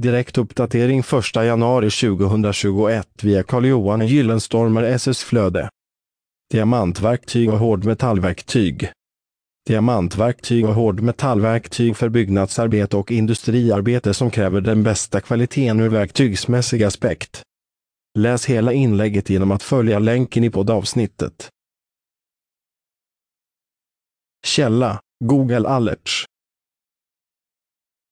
Direktuppdatering 1 januari 2021 via Carl-Johan Gyllenstormer SS Flöde. Diamantverktyg och hårdmetallverktyg. Diamantverktyg och hårdmetallverktyg för byggnadsarbete och industriarbete som kräver den bästa kvaliteten ur verktygsmässig aspekt. Läs hela inlägget genom att följa länken i poddavsnittet. Källa Google Alerts